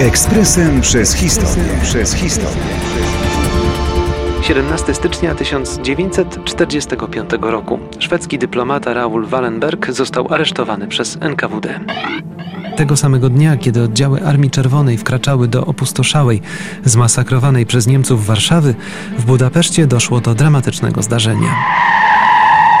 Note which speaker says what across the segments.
Speaker 1: Ekspresem przez historię. Przez historię.
Speaker 2: 17 stycznia 1945 roku szwedzki dyplomata Raoul Wallenberg został aresztowany przez NKWD. Tego samego dnia, kiedy oddziały Armii Czerwonej wkraczały do opustoszałej, zmasakrowanej przez Niemców Warszawy, w Budapeszcie doszło do dramatycznego zdarzenia.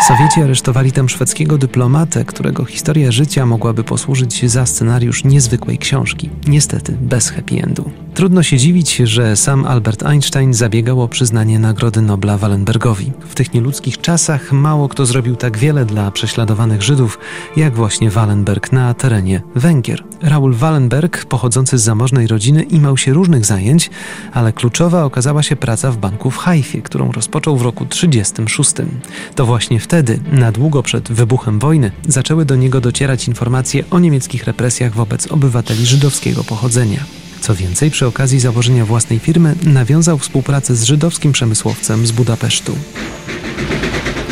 Speaker 2: Sowieci aresztowali tam szwedzkiego dyplomatę, którego historia życia mogłaby posłużyć za scenariusz niezwykłej książki. Niestety bez happy endu. Trudno się dziwić, że sam Albert Einstein zabiegał o przyznanie Nagrody Nobla Wallenbergowi. W tych nieludzkich czasach mało kto zrobił tak wiele dla prześladowanych Żydów, jak właśnie Wallenberg na terenie Węgier. Raoul Wallenberg, pochodzący z zamożnej rodziny, imał się różnych zajęć, ale kluczowa okazała się praca w banku w Haifie, którą rozpoczął w roku 1936. To właśnie wtedy, na długo przed wybuchem wojny, zaczęły do niego docierać informacje o niemieckich represjach wobec obywateli żydowskiego pochodzenia. Co więcej, przy okazji założenia własnej firmy nawiązał współpracę z żydowskim przemysłowcem z Budapesztu.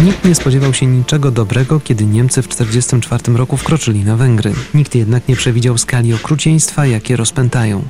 Speaker 2: Nikt nie spodziewał się niczego dobrego, kiedy Niemcy w 1944 roku wkroczyli na Węgry. Nikt jednak nie przewidział skali okrucieństwa, jakie rozpętają.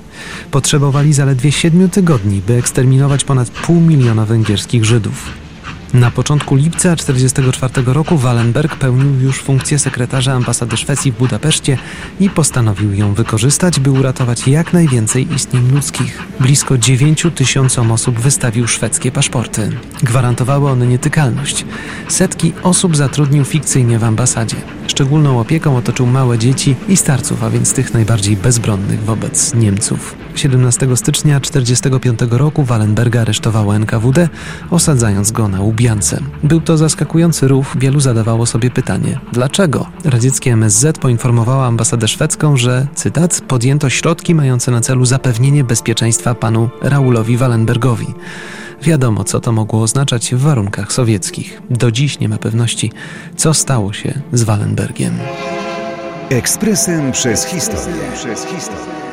Speaker 2: Potrzebowali zaledwie siedmiu tygodni, by eksterminować ponad pół miliona węgierskich Żydów. Na początku lipca 1944 roku Wallenberg pełnił już funkcję sekretarza ambasady Szwecji w Budapeszcie i postanowił ją wykorzystać, by uratować jak najwięcej istnień ludzkich. Blisko 9 tysiącom osób wystawił szwedzkie paszporty. Gwarantowały one nietykalność. Setki osób zatrudnił fikcyjnie w ambasadzie. Szczególną opieką otoczył małe dzieci i starców, a więc tych najbardziej bezbronnych wobec Niemców. 17 stycznia 1945 roku Wallenberga aresztowało NKWD, osadzając go na Łubiance. Był to zaskakujący ruch, wielu zadawało sobie pytanie, dlaczego? Radzieckie MSZ poinformowało ambasadę szwedzką, że, cytat, podjęto środki mające na celu zapewnienie bezpieczeństwa panu Raulowi Wallenbergowi. Wiadomo, co to mogło oznaczać w warunkach sowieckich. Do dziś nie ma pewności, co stało się z Wallenbergiem.
Speaker 1: Ekspresem przez historię. Przez historię.